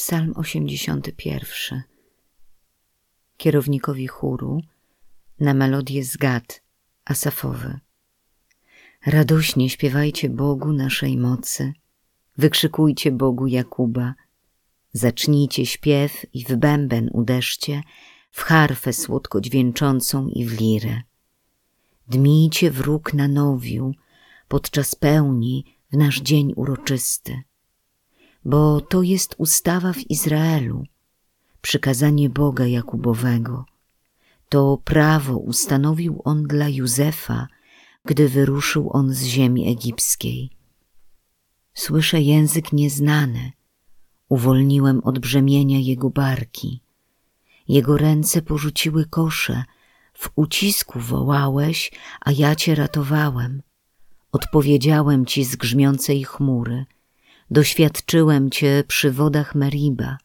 Psalm 81. Kierownikowi chóru na melodię z gad asafowy. Radośnie śpiewajcie Bogu naszej mocy, wykrzykujcie Bogu Jakuba, zacznijcie śpiew i w bęben uderzcie, w harfę słodko dźwięczącą i w lirę. Dmijcie wróg na nowiu, podczas pełni w nasz dzień uroczysty bo to jest ustawa w Izraelu, przykazanie Boga Jakubowego. To prawo ustanowił on dla Józefa, gdy wyruszył on z ziemi egipskiej. Słyszę język nieznany, uwolniłem od brzemienia jego barki. Jego ręce porzuciły kosze, w ucisku wołałeś, a ja cię ratowałem. Odpowiedziałem ci z grzmiącej chmury – Doświadczyłem Cię przy wodach Meriba.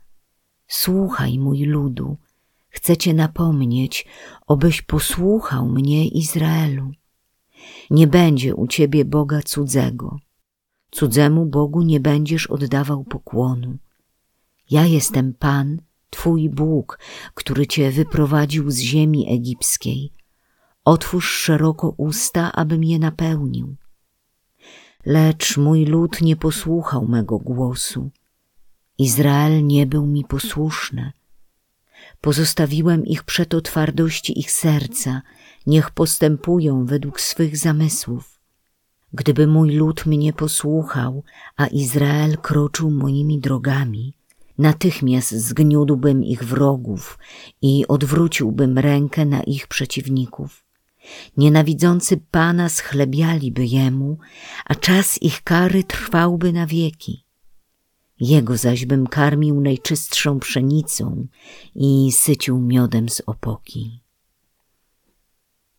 Słuchaj, mój ludu, chcę Cię napomnieć, obyś posłuchał mnie, Izraelu. Nie będzie u Ciebie Boga cudzego. Cudzemu Bogu nie będziesz oddawał pokłonu. Ja jestem Pan, Twój Bóg, który Cię wyprowadził z ziemi egipskiej. Otwórz szeroko usta, abym je napełnił. Lecz mój lud nie posłuchał mego głosu. Izrael nie był mi posłuszny. Pozostawiłem ich przeto twardości ich serca, niech postępują według swych zamysłów. Gdyby mój lud mnie posłuchał, a Izrael kroczył moimi drogami, natychmiast zgniódłbym ich wrogów i odwróciłbym rękę na ich przeciwników. Nienawidzący Pana schlebialiby Jemu, a czas ich kary trwałby na wieki. Jego zaś bym karmił najczystszą pszenicą i sycił miodem z opoki.